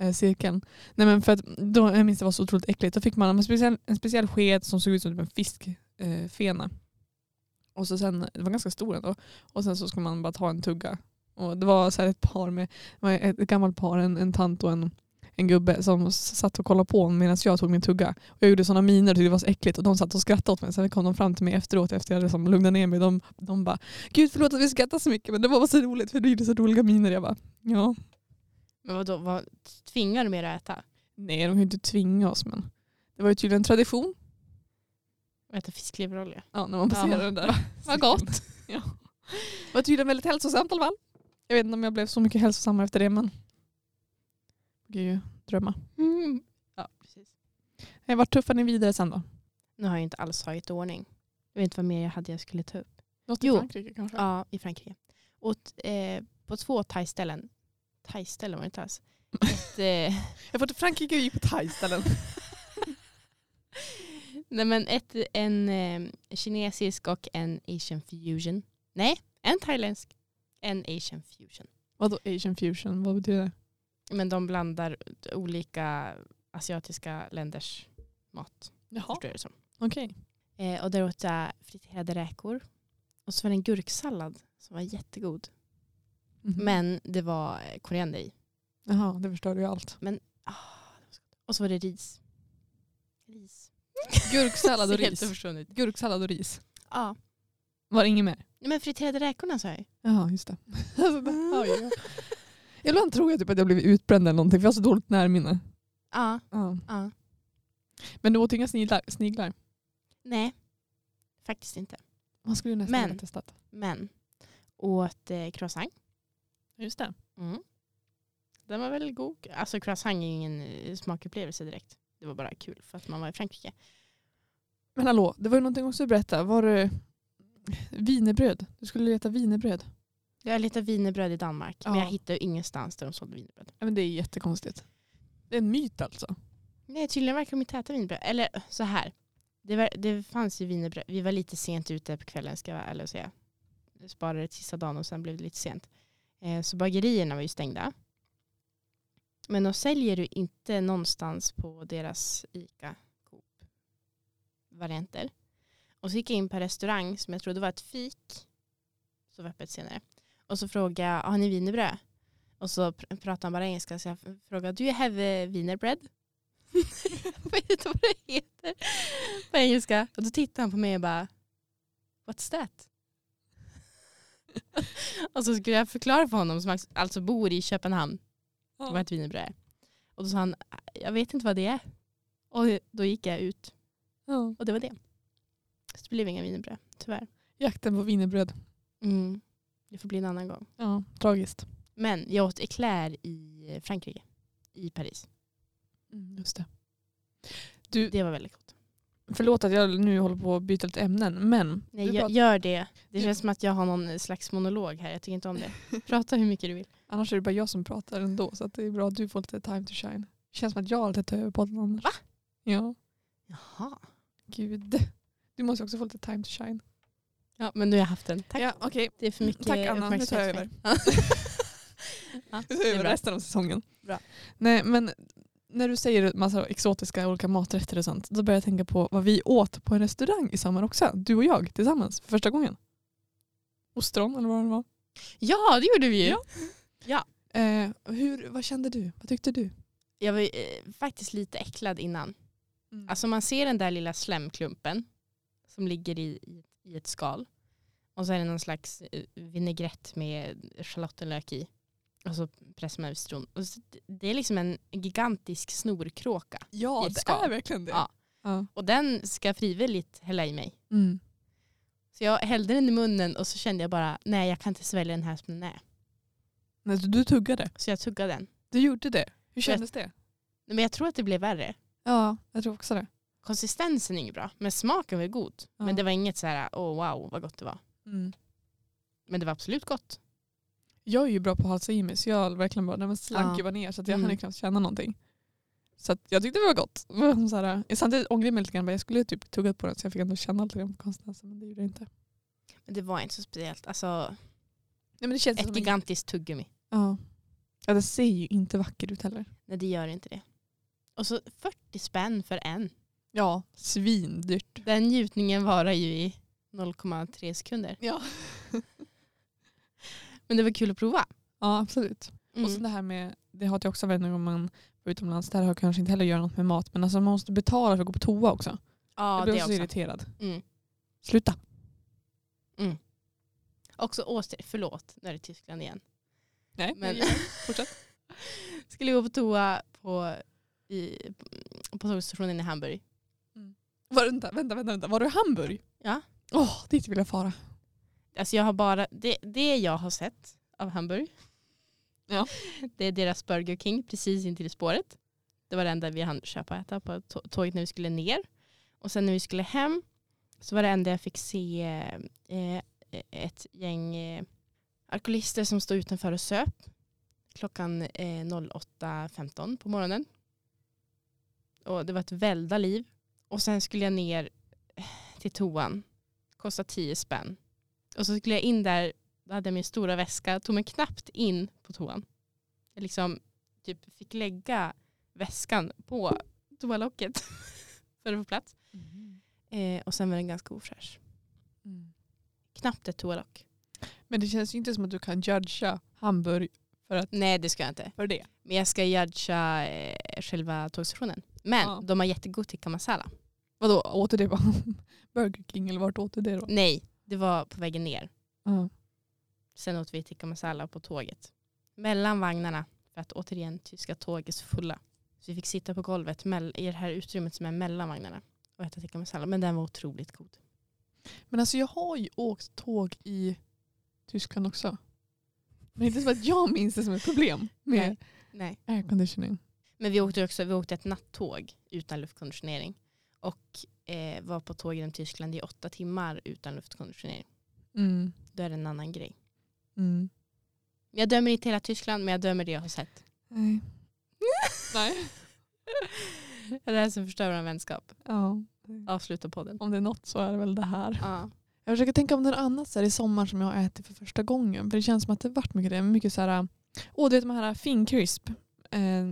Speaker 2: eh, cirkeln? Nej men för att då, jag minns det var så otroligt äckligt, då fick man en speciell, en speciell sked som såg ut som typ en fiskfena. Eh, och så sen, det var ganska stor ändå, och sen så ska man bara ta en tugga. Och det var så här ett par med, ett, gammalt par, en, en tant och en, en gubbe som satt och kollade på medan jag tog min tugga. Och jag gjorde sådana miner och tyckte det var så äckligt och de satt och skrattade åt mig. Sen kom de fram till mig efteråt efter jag hade liksom lugnat ner mig. De, de bara “Gud förlåt att vi skrattar så mycket men det var bara så roligt för du gjorde så roliga miner”. Jag bara “Ja,
Speaker 1: men vadå, vad, tvingar du mer att äta?
Speaker 2: nej de kan ju inte tvinga oss men det var ju tydligen tradition
Speaker 1: Att äta fiskleverolja?
Speaker 2: ja, när man passerar
Speaker 1: Ja.
Speaker 2: den där.
Speaker 1: Vad gott. [laughs]
Speaker 2: ja. Det var tydligen väldigt hälsosamt i alla fall. Jag vet inte om jag blev så mycket hälsosammare efter det men det kan ju drömma.
Speaker 1: Mm. Ja, precis.
Speaker 2: Eh, Vart tuffade ni vidare sen då?
Speaker 1: Nu har jag inte alls tagit ordning. Jag vet inte vad mer jag hade jag skulle ta upp.
Speaker 2: Något i
Speaker 1: Jo.
Speaker 2: Frankrike kanske?
Speaker 1: Ja, i Frankrike. Och, eh, på två thai-ställen. Thai-ställen var det inte alls. [laughs] Ett, eh,
Speaker 2: Jag får till Frankrike och gick på thai-ställen. [laughs]
Speaker 1: nej men ett, en eh, kinesisk och en asian fusion. Nej, en thailändsk. En asian fusion.
Speaker 2: Vadå asian fusion? Vad betyder det?
Speaker 1: Men de blandar olika asiatiska länders mat.
Speaker 2: Jaha, okej.
Speaker 1: Eh, och där åt jag friterade räkor. Och så var det en gurksallad som var jättegod.
Speaker 2: Mhm.
Speaker 1: Men det var eh, koriander i.
Speaker 2: Jaha, det förstör ju allt.
Speaker 1: Ah, så gott. Och så var det ris. Ris.
Speaker 2: Gurksallad och [laughs] ris. Gurksallad och ris.
Speaker 1: Ja.
Speaker 2: Var det inget mer?
Speaker 1: Nej, Men friterade räkorna sa jag.
Speaker 2: Jaha, just det. [laughs] Jag. Ibland tror jag typ att jag blivit utbränd eller någonting för jag har så dåligt närminne.
Speaker 1: Ja.
Speaker 2: Ja.
Speaker 1: ja.
Speaker 2: Men du åt inga sniglar? sniglar.
Speaker 1: Nej, faktiskt inte.
Speaker 2: Vad skulle du nästan
Speaker 1: Men-
Speaker 2: vilja testat?
Speaker 1: Men åt eh, croissant.
Speaker 2: Just det.
Speaker 1: Mm. Den var väldigt god. Alltså croissant är ju ingen eh, smakupplevelse direkt. Det var bara kul för att man var i Frankrike.
Speaker 2: Men hallå, det var ju någonting också att berätta. Var det wienerbröd? Du skulle leta wienerbröd.
Speaker 1: Jag letade wienerbröd i Danmark. Men
Speaker 2: Ja.
Speaker 1: jag hittade ju ingenstans där de sålde wienerbröd.
Speaker 2: Ja, men det är jättekonstigt. Det är en myt alltså.
Speaker 1: Nej, tydligen verkar de inte äta wienerbröd. Eller så här. Det, var, det fanns ju wienerbröd. Vi var lite sent ute på kvällen ska jag vara ärlig och säga. Jag sparade till sista dagen och sen blev det lite sent. Eh, så bagerierna var ju stängda. Men de säljer ju inte någonstans på deras ICA Coop varianter. Och så gick jag in på en restaurang som jag trodde var ett fik. Så var öppet senare. Och så frågade jag, har ni wienerbröd? Och så pr- pratade han bara engelska så jag frågade, do you have eh, wienerbread? wienerbröd? [laughs] jag vet inte vad det heter på engelska. Och då tittade han på mig och bara, what's that? [laughs] och så skulle jag förklara för honom som alltså bor i Köpenhamn vad ett wienerbröd är. Och då sa han, jag vet inte vad det är. Och då gick jag ut
Speaker 2: Ja.
Speaker 1: och det var det. Så det blev inga wienerbröd, tyvärr.
Speaker 2: Jakten på wienerbröd.
Speaker 1: Mm. Det får bli en annan gång.
Speaker 2: Ja, tragiskt.
Speaker 1: Men jag åt eclair i Frankrike, i Paris.
Speaker 2: Mm, just det. Du,
Speaker 1: Det var väldigt gott.
Speaker 2: Förlåt att jag nu håller på att byta lite ämnen, men
Speaker 1: Nej, gör, gör det. Det känns som att jag har någon slags monolog här. Jag tycker inte om det. [laughs] Prata hur mycket du vill.
Speaker 2: annars är det bara jag som pratar ändå så det är bra att du får lite time to shine. Det känns som att jag alltid tar över podden annars.
Speaker 1: Va?
Speaker 2: Ja,
Speaker 1: Jaha.
Speaker 2: gud. Du måste också få lite time to shine.
Speaker 1: Ja, men nu har jag haft den. Tack.
Speaker 2: Ja, okej.
Speaker 1: Det är för mycket
Speaker 2: Tack, Anna. Nu tar jag
Speaker 1: mig. [laughs] ja, det
Speaker 2: tar
Speaker 1: är
Speaker 2: över resten av säsongen.
Speaker 1: Bra.
Speaker 2: Nej, men när du säger massa exotiska olika maträtter och sånt, då börjar jag tänka på vad vi åt på en restaurang i sommar också. Du och jag tillsammans för första gången. Ostron eller vad det var.
Speaker 1: Ja, det gjorde vi ju.
Speaker 2: Ja. Eh, hur, vad kände du? Vad tyckte du?
Speaker 1: Jag var eh, faktiskt lite äcklad innan. Alltså man ser den där lilla slemklumpen som ligger i, i, i ett skal. Och så är det någon slags eh, vinägrett med schalottenlök i. Och så pressar man över citron. Och så, det är liksom en gigantisk snorkråka.
Speaker 2: ja, det
Speaker 1: skal.
Speaker 2: är verkligen det.
Speaker 1: Ja.
Speaker 2: Ja.
Speaker 1: Och den ska frivilligt hälla i mig.
Speaker 2: Mm.
Speaker 1: Så jag hällde den i munnen och så kände jag bara, nej jag kan inte svälja den här som den är.
Speaker 2: Nej, du, tuggade.
Speaker 1: Så jag tuggade den.
Speaker 2: Du gjorde det. Hur kändes det?
Speaker 1: Men jag tror att det blev värre.
Speaker 2: Ja, jag tror också det.
Speaker 1: Konsistensen är inget bra, men smaken var god.
Speaker 2: Ja.
Speaker 1: Men det var inget så här, åh wow vad gott det var.
Speaker 2: Mm.
Speaker 1: Men det var absolut gott.
Speaker 2: Jag är ju bra på att halsa i mig så jag verkligen bara, nej, men slank
Speaker 1: Ja.
Speaker 2: bara ner så jag
Speaker 1: Mm.
Speaker 2: hann knappt känna någonting. Så jag tyckte det var gott. [laughs] Så här, jag samtidigt ångrade jag mig lite grann, jag skulle typ tuggat på den så jag fick ändå känna lite grann på konsistensen men det gjorde jag inte.
Speaker 1: Men det var inte så speciellt. Alltså,
Speaker 2: Nej, men det känns
Speaker 1: ett
Speaker 2: som en-
Speaker 1: gigantiskt tuggummi.
Speaker 2: Ja. ja, det ser ju inte vackert ut heller.
Speaker 1: Nej det gör inte det. Och så 40 spänn för en.
Speaker 2: Ja, svindyrt.
Speaker 1: Den njutningen varar ju i 0,3 sekunder.
Speaker 2: Ja.
Speaker 1: Men det var kul att prova.
Speaker 2: ja, absolut.
Speaker 1: Mm.
Speaker 2: Och så det här med, det har jag också varje gång man var utomlands, där har jag kanske inte heller att göra något med mat. Men alltså man måste betala för att gå på toa också.
Speaker 1: Ja,
Speaker 2: jag blir
Speaker 1: det
Speaker 2: också
Speaker 1: också.
Speaker 2: irriterad.
Speaker 1: Mm.
Speaker 2: Sluta.
Speaker 1: Också Åster, förlåt, nu är det Tyskland igen.
Speaker 2: Nej,
Speaker 1: Men
Speaker 2: fortsätt. [laughs]
Speaker 1: skulle gå på toa på, i, på tågstationen i Hamburg.
Speaker 2: Var, vänta, vänta, vänta, vänta. Var du i Hamburg?
Speaker 1: Ja.
Speaker 2: Åh, dit vill jag fara.
Speaker 1: Alltså jag har bara, det, det jag har sett av Hamburg,
Speaker 2: Ja. [laughs]
Speaker 1: det är deras Burger King precis intill spåret. Det var det enda vi hann köpa och äta på tå- tåget när vi skulle ner. Och sen när vi skulle hem så var det enda jag fick se eh, ett gäng eh, alkoholister som stod utanför och söp klockan eh, 08.15 på morgonen. Och det var ett välda liv. Och sen skulle jag ner eh, till toan. Kostade 10 spänn. Och så skulle jag in där, då hade jag min stora väska, tog mig knappt in på toan. Jag liksom typ fick lägga väskan på toalocket [laughs] för att få plats. Eh, och sen var den ganska ofräsch.
Speaker 2: Mm.
Speaker 1: Knappt ett toalock.
Speaker 2: Men det känns ju inte som att du kan judga Hamburg för, att,
Speaker 1: Nej det ska jag inte.
Speaker 2: för det.
Speaker 1: Men jag ska judga eh, själva tågstationen. Men
Speaker 2: Ja.
Speaker 1: de har jättegod tikka masala.
Speaker 2: Vadå, åt du det på [laughs] Burger King eller vart åt du det då?
Speaker 1: Nej, det var på vägen ner.
Speaker 2: Ja.
Speaker 1: Sen åt vi tikka masala på tåget. Mellan vagnarna. För att återigen, tyska tåg är så fulla. Så vi fick sitta på golvet i det här utrymmet som är mellan vagnarna och äta tikka masala. Men den var otroligt god.
Speaker 2: Men alltså jag har ju åkt tåg i Tyskland också. Men inte som att jag minns det som ett problem med
Speaker 1: Nej.
Speaker 2: airconditioning.
Speaker 1: Men vi åkte också vi åkte ett nattåg utan luftkonditionering. Och eh, var på tåg genom Tyskland i åtta timmar utan luftkonditionering.
Speaker 2: Mm.
Speaker 1: Då är det en annan grej.
Speaker 2: Mm.
Speaker 1: Jag dömer inte hela Tyskland men jag dömer det jag har sett.
Speaker 2: Nej. [laughs] Nej.
Speaker 1: Det är det här som förstör vår vänskap.
Speaker 2: Ja.
Speaker 1: Avsluta podden.
Speaker 2: Om det är något så är det väl det här.
Speaker 1: Ja.
Speaker 2: Jag försöker tänka om det är något annat så här, i sommar som jag har ätit för första gången. För det känns som att det varit mycket det. Mycket så här, åh du vet de här fincrisp. Eh,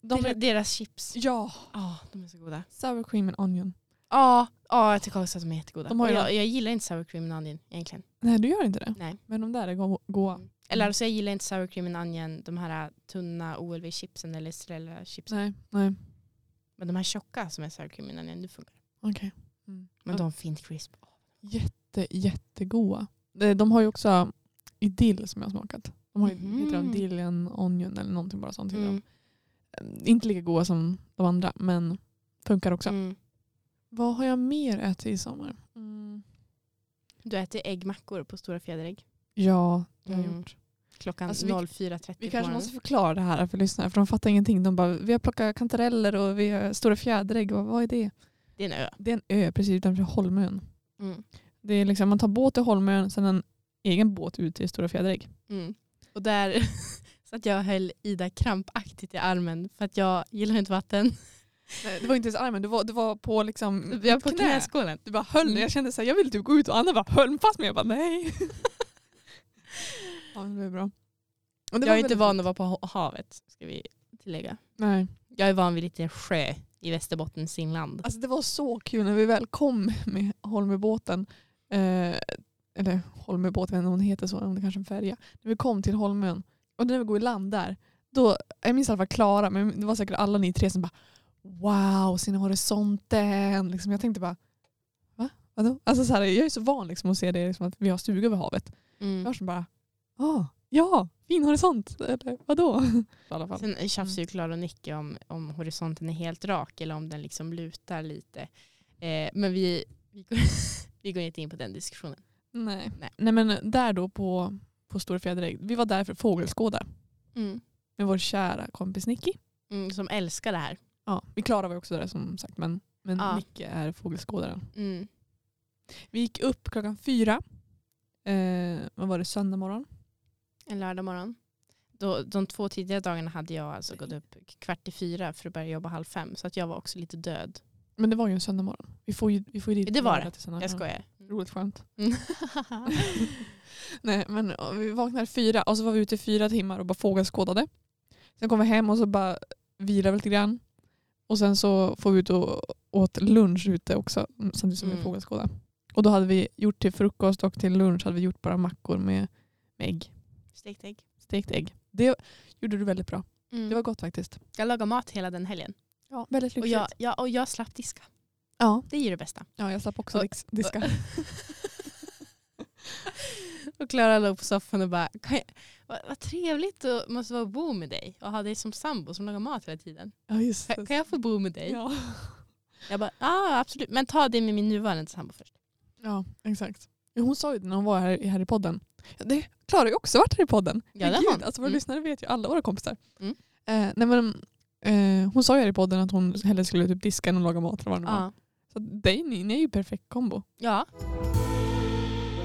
Speaker 2: de
Speaker 1: Deras,
Speaker 2: är,
Speaker 1: deras chips.
Speaker 2: ja,
Speaker 1: Ja, de är så goda.
Speaker 2: sour cream and onion.
Speaker 1: Ja, ja jag tycker också att de är jättegoda.
Speaker 2: De har ju
Speaker 1: jag, jag gillar inte sour cream and onion egentligen.
Speaker 2: Nej du gör inte det?
Speaker 1: Nej.
Speaker 2: Men de där är go- goa.
Speaker 1: Mm. Eller alltså jag gillar inte sour cream and onion, de här tunna OLV-chipsen eller Estrella-chipsen.
Speaker 2: Nej, nej.
Speaker 1: Men de här tjocka som är sour cream and onion, det funkar.
Speaker 2: Okej. Mm.
Speaker 1: Men de Fint Crisp.
Speaker 2: Jätte, jättegoda. De, de har ju också idill som jag har smakat. De har ju
Speaker 1: Mhm.
Speaker 2: heter de dill and onion eller någonting bara sånt. till
Speaker 1: Mm.
Speaker 2: Inte lika goda som de andra men funkar också.
Speaker 1: Mm.
Speaker 2: Vad har jag mer ätit i sommar? Mm.
Speaker 1: Du äter äggmackor på Stora Fjäderägg.
Speaker 2: Ja, det har jag
Speaker 1: Mm.
Speaker 2: gjort.
Speaker 1: Klockan
Speaker 2: Alltså, vi-
Speaker 1: 04.30
Speaker 2: Vi kanske måste förklara det här för lyssnarna för de fattar ingenting. De bara, vi har plockat kantareller och vi har stora fjäderägg. Vad, vad är det?
Speaker 1: Det är en ö.
Speaker 2: Det är en ö precis utanför Holmön.
Speaker 1: Mm.
Speaker 2: Det är liksom, man tar båt till Holmön, sen en egen båt ut till Stora Fjäderägg.
Speaker 1: Mm. Och där [laughs] så att jag höll Ida krampaktigt i armen för att jag gillar inte vatten. [laughs]
Speaker 2: Nej, Det var inte ens armen, det var, det var på liksom
Speaker 1: Jag på
Speaker 2: knä.
Speaker 1: knäskålen.
Speaker 2: Du bara höll
Speaker 1: Mm.
Speaker 2: Jag kände så här, jag ville typ gå ut och Anna bara höll fast mig. Jag bara nej. [laughs] ja, det blev bra. Det
Speaker 1: Jag är inte van att vara på ha- havet, ska vi tillägga.
Speaker 2: Nej.
Speaker 1: Jag är van vid lite sjö i Västerbottens inland.
Speaker 2: Alltså det var så kul när vi väl kom med Holmöbåten. Eh, eller Holmöbåt, jag vet inte om det heter så, om det kanske är en färja. När vi kom till Holmön och när vi går i land där, då, jag minns i alla fall Klara, men det var säkert alla ni tre som bara Wow, ser ni horisonten? Liksom, jag tänkte bara Va? Vadå? Alltså så här, jag är så van liksom, att se det liksom, att vi har stuga vid havet.
Speaker 1: Mm.
Speaker 2: Jag var som bara ah, ja, fin horisont. Eller vadå? [laughs] I alla fall.
Speaker 1: Sen tjafsar ju Klara och Nicke om, om horisonten är helt rak eller om den liksom lutar lite. Eh, men vi, vi, går, [laughs] vi går inte in på den diskussionen.
Speaker 2: Nej.
Speaker 1: Nej.
Speaker 2: Nej men där då på, på Stora Fjäderägg, vi var där för att fågelskåda
Speaker 1: Mm.
Speaker 2: med vår kära kompis Nicky.
Speaker 1: Mm, som älskar det här.
Speaker 2: Ja, vi Klara var ju också där som sagt men, men
Speaker 1: Ja.
Speaker 2: Nicky är fågelskådaren.
Speaker 1: Mm.
Speaker 2: Vi gick upp klockan fyra. Eh, vad var det, söndag morgon?
Speaker 1: En lördag morgon. Då, de två tidigare dagarna hade jag alltså gått upp kvart i fyra för att börja jobba halv fem. Så att jag var också lite död.
Speaker 2: Men det var ju en söndag morgon. Vi får ju, vi får ju dit
Speaker 1: Det var det. Jag skojar.
Speaker 2: Roligt skönt.
Speaker 1: Mm. [laughs]
Speaker 2: Nej, men vi vaknade fyra och så var vi ute i fyra timmar och bara fågelskådade. Sen kom vi hem och så bara vilade vi lite grann. Och sen så får vi ut och åt lunch ute också samtidigt som vi
Speaker 1: Mm.
Speaker 2: fågelskådade. Och då hade vi gjort till frukost och till lunch hade vi gjort bara mackor med, med ägg.
Speaker 1: Stekt ägg.
Speaker 2: Stekt ägg. Det gjorde du väldigt bra.
Speaker 1: Mm.
Speaker 2: Det var gott faktiskt.
Speaker 1: Jag lagade mat hela den helgen.
Speaker 2: Ja, väldigt
Speaker 1: Och jag, jag, och jag slapp diska.
Speaker 2: Ja.
Speaker 1: Det är ju det bästa.
Speaker 2: ja, jag slapp också
Speaker 1: Och-
Speaker 2: dis- diska.
Speaker 1: och [laughs] Klara låg på soffan och bara, kan jag, vad, vad trevligt det måste vara att bo med dig och ha dig som sambo som lagar mat hela tiden.
Speaker 2: Ja, just
Speaker 1: Kan, kan jag få bo med dig?
Speaker 2: Ja.
Speaker 1: Jag bara, ja absolut. Men ta det med min nuvarande sambo först.
Speaker 2: ja, exakt. Hon sa ju det när hon var här, här i podden. Det, Klara har ju också varit här i podden.
Speaker 1: Ja, det har hon.
Speaker 2: Alltså, våra
Speaker 1: Mm.
Speaker 2: lyssnare vet ju alla våra kompisar.
Speaker 1: Mm.
Speaker 2: Eh, nej, men, eh, hon sa ju här i podden att hon hellre skulle typ diska än att laga mat. Eller vad det.
Speaker 1: Ja.
Speaker 2: Så dig, ni, ni är ju perfekt kombo.
Speaker 1: ja.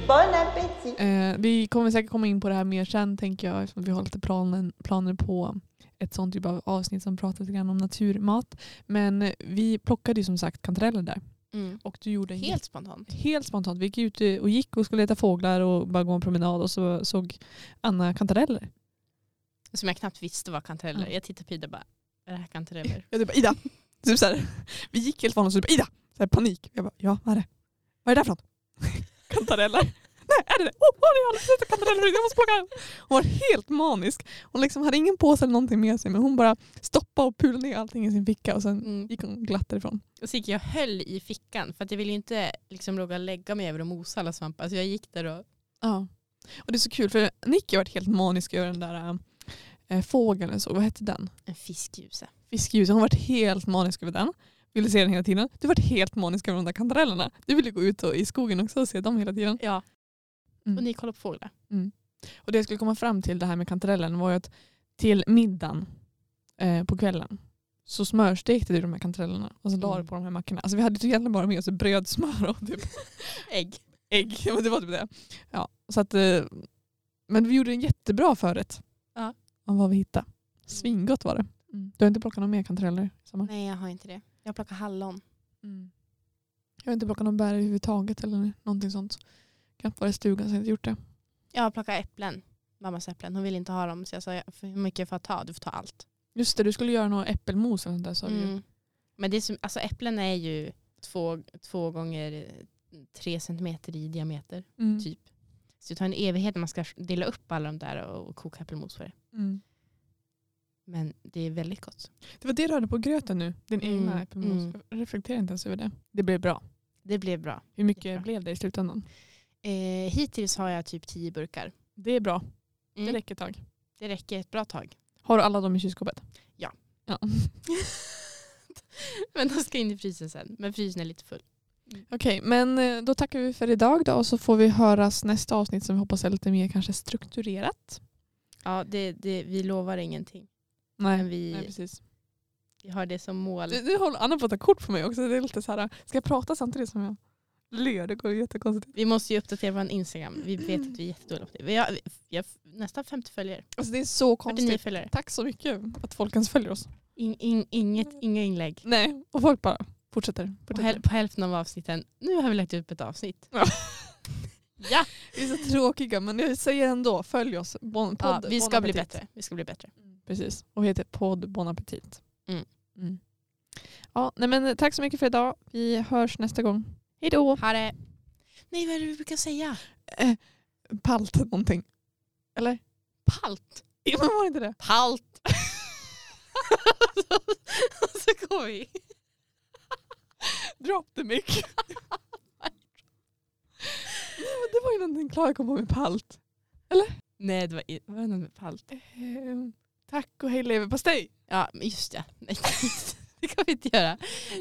Speaker 3: Bon appétit
Speaker 2: Eh, vi kommer säkert komma in på det här mer sen tänker jag eftersom vi har lite planen, planer på ett sånt typ av avsnitt som pratar lite grann om naturmat. Men eh, vi plockade ju som sagt kantareller där.
Speaker 1: Mm.
Speaker 2: Och du gjorde
Speaker 1: Helt spontant.
Speaker 2: helt spontant. Vi gick ut och gick och skulle leta fåglar och bara gå en promenad och så såg Anna kantareller.
Speaker 1: Som jag knappt visste var kantareller.
Speaker 2: Ja.
Speaker 1: Jag tittade på Ida och bara, är det här kantareller? [laughs]
Speaker 2: Jag typ bara Ida! Typ så här, vi gick helt vanligt och så bara Ida! Så här, panik. Jag bara ja vad är det? Vad är det där för något? [laughs] kantareller. [laughs] Nej är det det? Åh oh, jag har sett kantareller jag måste plocka. Hon var helt manisk. Hon liksom hade ingen påse eller någonting med sig men hon bara stoppade och pulade ner allting i sin ficka och sen
Speaker 1: Mm.
Speaker 2: gick hon glatt därifrån.
Speaker 1: Och så gick jag höll i fickan för att jag ville ju inte liksom råka lägga mig över och mosa alla svampar. Så jag gick där och
Speaker 2: Ja. Och det är så kul för Nicky har varit helt manisk över den där äh, fågeln. Så, vad hette den?
Speaker 1: en fiskljuse.
Speaker 2: Fiskljuset. Hon har varit helt manisk över den. Ville se den hela tiden. Du varit helt manisk över de där kantarellerna. Du ville gå ut och, i skogen också och se dem hela tiden.
Speaker 1: Ja,
Speaker 2: Mm.
Speaker 1: och ni kollar på fåglar.
Speaker 2: Och det jag skulle komma fram till det här med kantarellen var ju att till middagen eh, på kvällen så smörstekte du de här kantarellerna och så la du
Speaker 1: Mm.
Speaker 2: på de här mackorna. Alltså vi hade ju egentligen bara med oss bröd, smör och typ [laughs]
Speaker 1: Ägg.
Speaker 2: ägg. [laughs] Det var typ det. Ja, så att, eh, men vi gjorde en jättebra förrätt.
Speaker 1: Ja.
Speaker 2: Av vad vi hittade. Svingott var det. Du har inte plockat några mer kantareller? i Sommar?
Speaker 1: Nej jag har inte det. Jag plockar hallon.
Speaker 2: Jag har inte plockat någon bär överhuvudtaget eller någonting sånt. Knappt varit i stugan så jag inte gjort det.
Speaker 1: Jag har plockat äpplen. Mammas äpplen. Hon vill inte ha dem så jag sa för hur mycket får jag ta? Du får ta allt.
Speaker 2: Just det, du skulle göra något äppelmos eller sånt där sa du ju.
Speaker 1: Mm. Men det är som, alltså äpplen är ju två, två gånger eh, tre centimeter i diameter.
Speaker 2: Mm.
Speaker 1: Typ. Så det tar en evighet när man ska dela upp alla de där och koka äppelmos för det.
Speaker 2: Mm.
Speaker 1: Men det är väldigt gott.
Speaker 2: Det var det du hade på gröten nu, din
Speaker 1: Mm,
Speaker 2: egna äppelmos.
Speaker 1: mm.
Speaker 2: Jag reflekterar inte ens över det. Det blev bra.
Speaker 1: Det blev bra.
Speaker 2: Hur mycket
Speaker 1: Jättebra.
Speaker 2: blev det i slutändan?
Speaker 1: Eh, hittills har jag typ tio burkar.
Speaker 2: Det är bra.
Speaker 1: Mm.
Speaker 2: Det räcker ett tag.
Speaker 1: Det räcker ett bra tag.
Speaker 2: Har du alla dem i kylskåpet?
Speaker 1: Ja.
Speaker 2: ja. [laughs]
Speaker 1: Men de ska in i frysen sen. Men frysen är lite full.
Speaker 2: Okej, men eh, då tackar vi för idag då och så får vi höras nästa avsnitt som vi hoppas är lite mer kanske strukturerat.
Speaker 1: Ja, det, det, vi lovar ingenting.
Speaker 2: Nej,
Speaker 1: Men vi,
Speaker 2: nej precis.
Speaker 1: vi har det som mål.
Speaker 2: Du, du håller Anna på att ta kort på mig också. Det är lite så här, ska jag prata samtidigt som jag ler? Det går ju jättekonstigt.
Speaker 1: Vi måste ju uppdatera vår Instagram. Vi vet att vi är jättedåliga på det. Vi har, vi har nästan 50 följare.
Speaker 2: Alltså det är så
Speaker 1: 49
Speaker 2: konstigt.
Speaker 1: följare.
Speaker 2: Tack så mycket att folk ens följer oss.
Speaker 1: In, in, inget, inga inlägg.
Speaker 2: Nej, och folk bara fortsätter.
Speaker 1: På,
Speaker 2: fortsätter.
Speaker 1: häl, på hälften av avsnitten. Nu har vi lagt upp ett avsnitt.
Speaker 2: Ja. [laughs]
Speaker 1: ja,
Speaker 2: Vi är så tråkiga men jag säger ändå, följ oss. Bon, podd,
Speaker 1: ja vi
Speaker 2: Bon
Speaker 1: ska bli bättre. Vi ska bli bättre.
Speaker 2: Precis, och heter podd Bon Appetit.
Speaker 1: Mm.
Speaker 2: Mm. Ja, nej men tack så mycket för idag. Vi hörs nästa gång. Hej då!
Speaker 1: Ha det. Nej, vad är det vi brukar säga?
Speaker 2: Eh, palt någonting. Eller?
Speaker 1: Palt.
Speaker 2: Ja, men var inte det?
Speaker 1: Palt. Och [laughs] så går vi.
Speaker 2: Drop the mic. nej, men det var ju någonting Klara kom på med palt.
Speaker 1: Nej, det var, det med palt?
Speaker 2: Eh, tack och hej leverpastej.
Speaker 1: Ja, men just det. [laughs] Nej, det kan vi inte göra.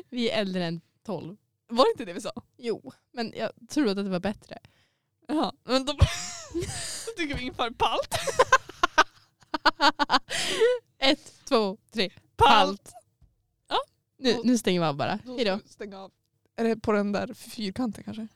Speaker 1: Vi är äldre än 12.
Speaker 2: Var det inte det vi sa?
Speaker 1: Jo, men jag tror att det var bättre.
Speaker 2: Jaha, men då, [laughs] tycker vi inför palt. [laughs]
Speaker 1: Ett, två, tre.
Speaker 2: Palt.
Speaker 1: Nu, nu stänger vi av bara.
Speaker 2: Då
Speaker 1: Hej då.
Speaker 2: ska vi stänga av. Är det på den där fyrkanten kanske?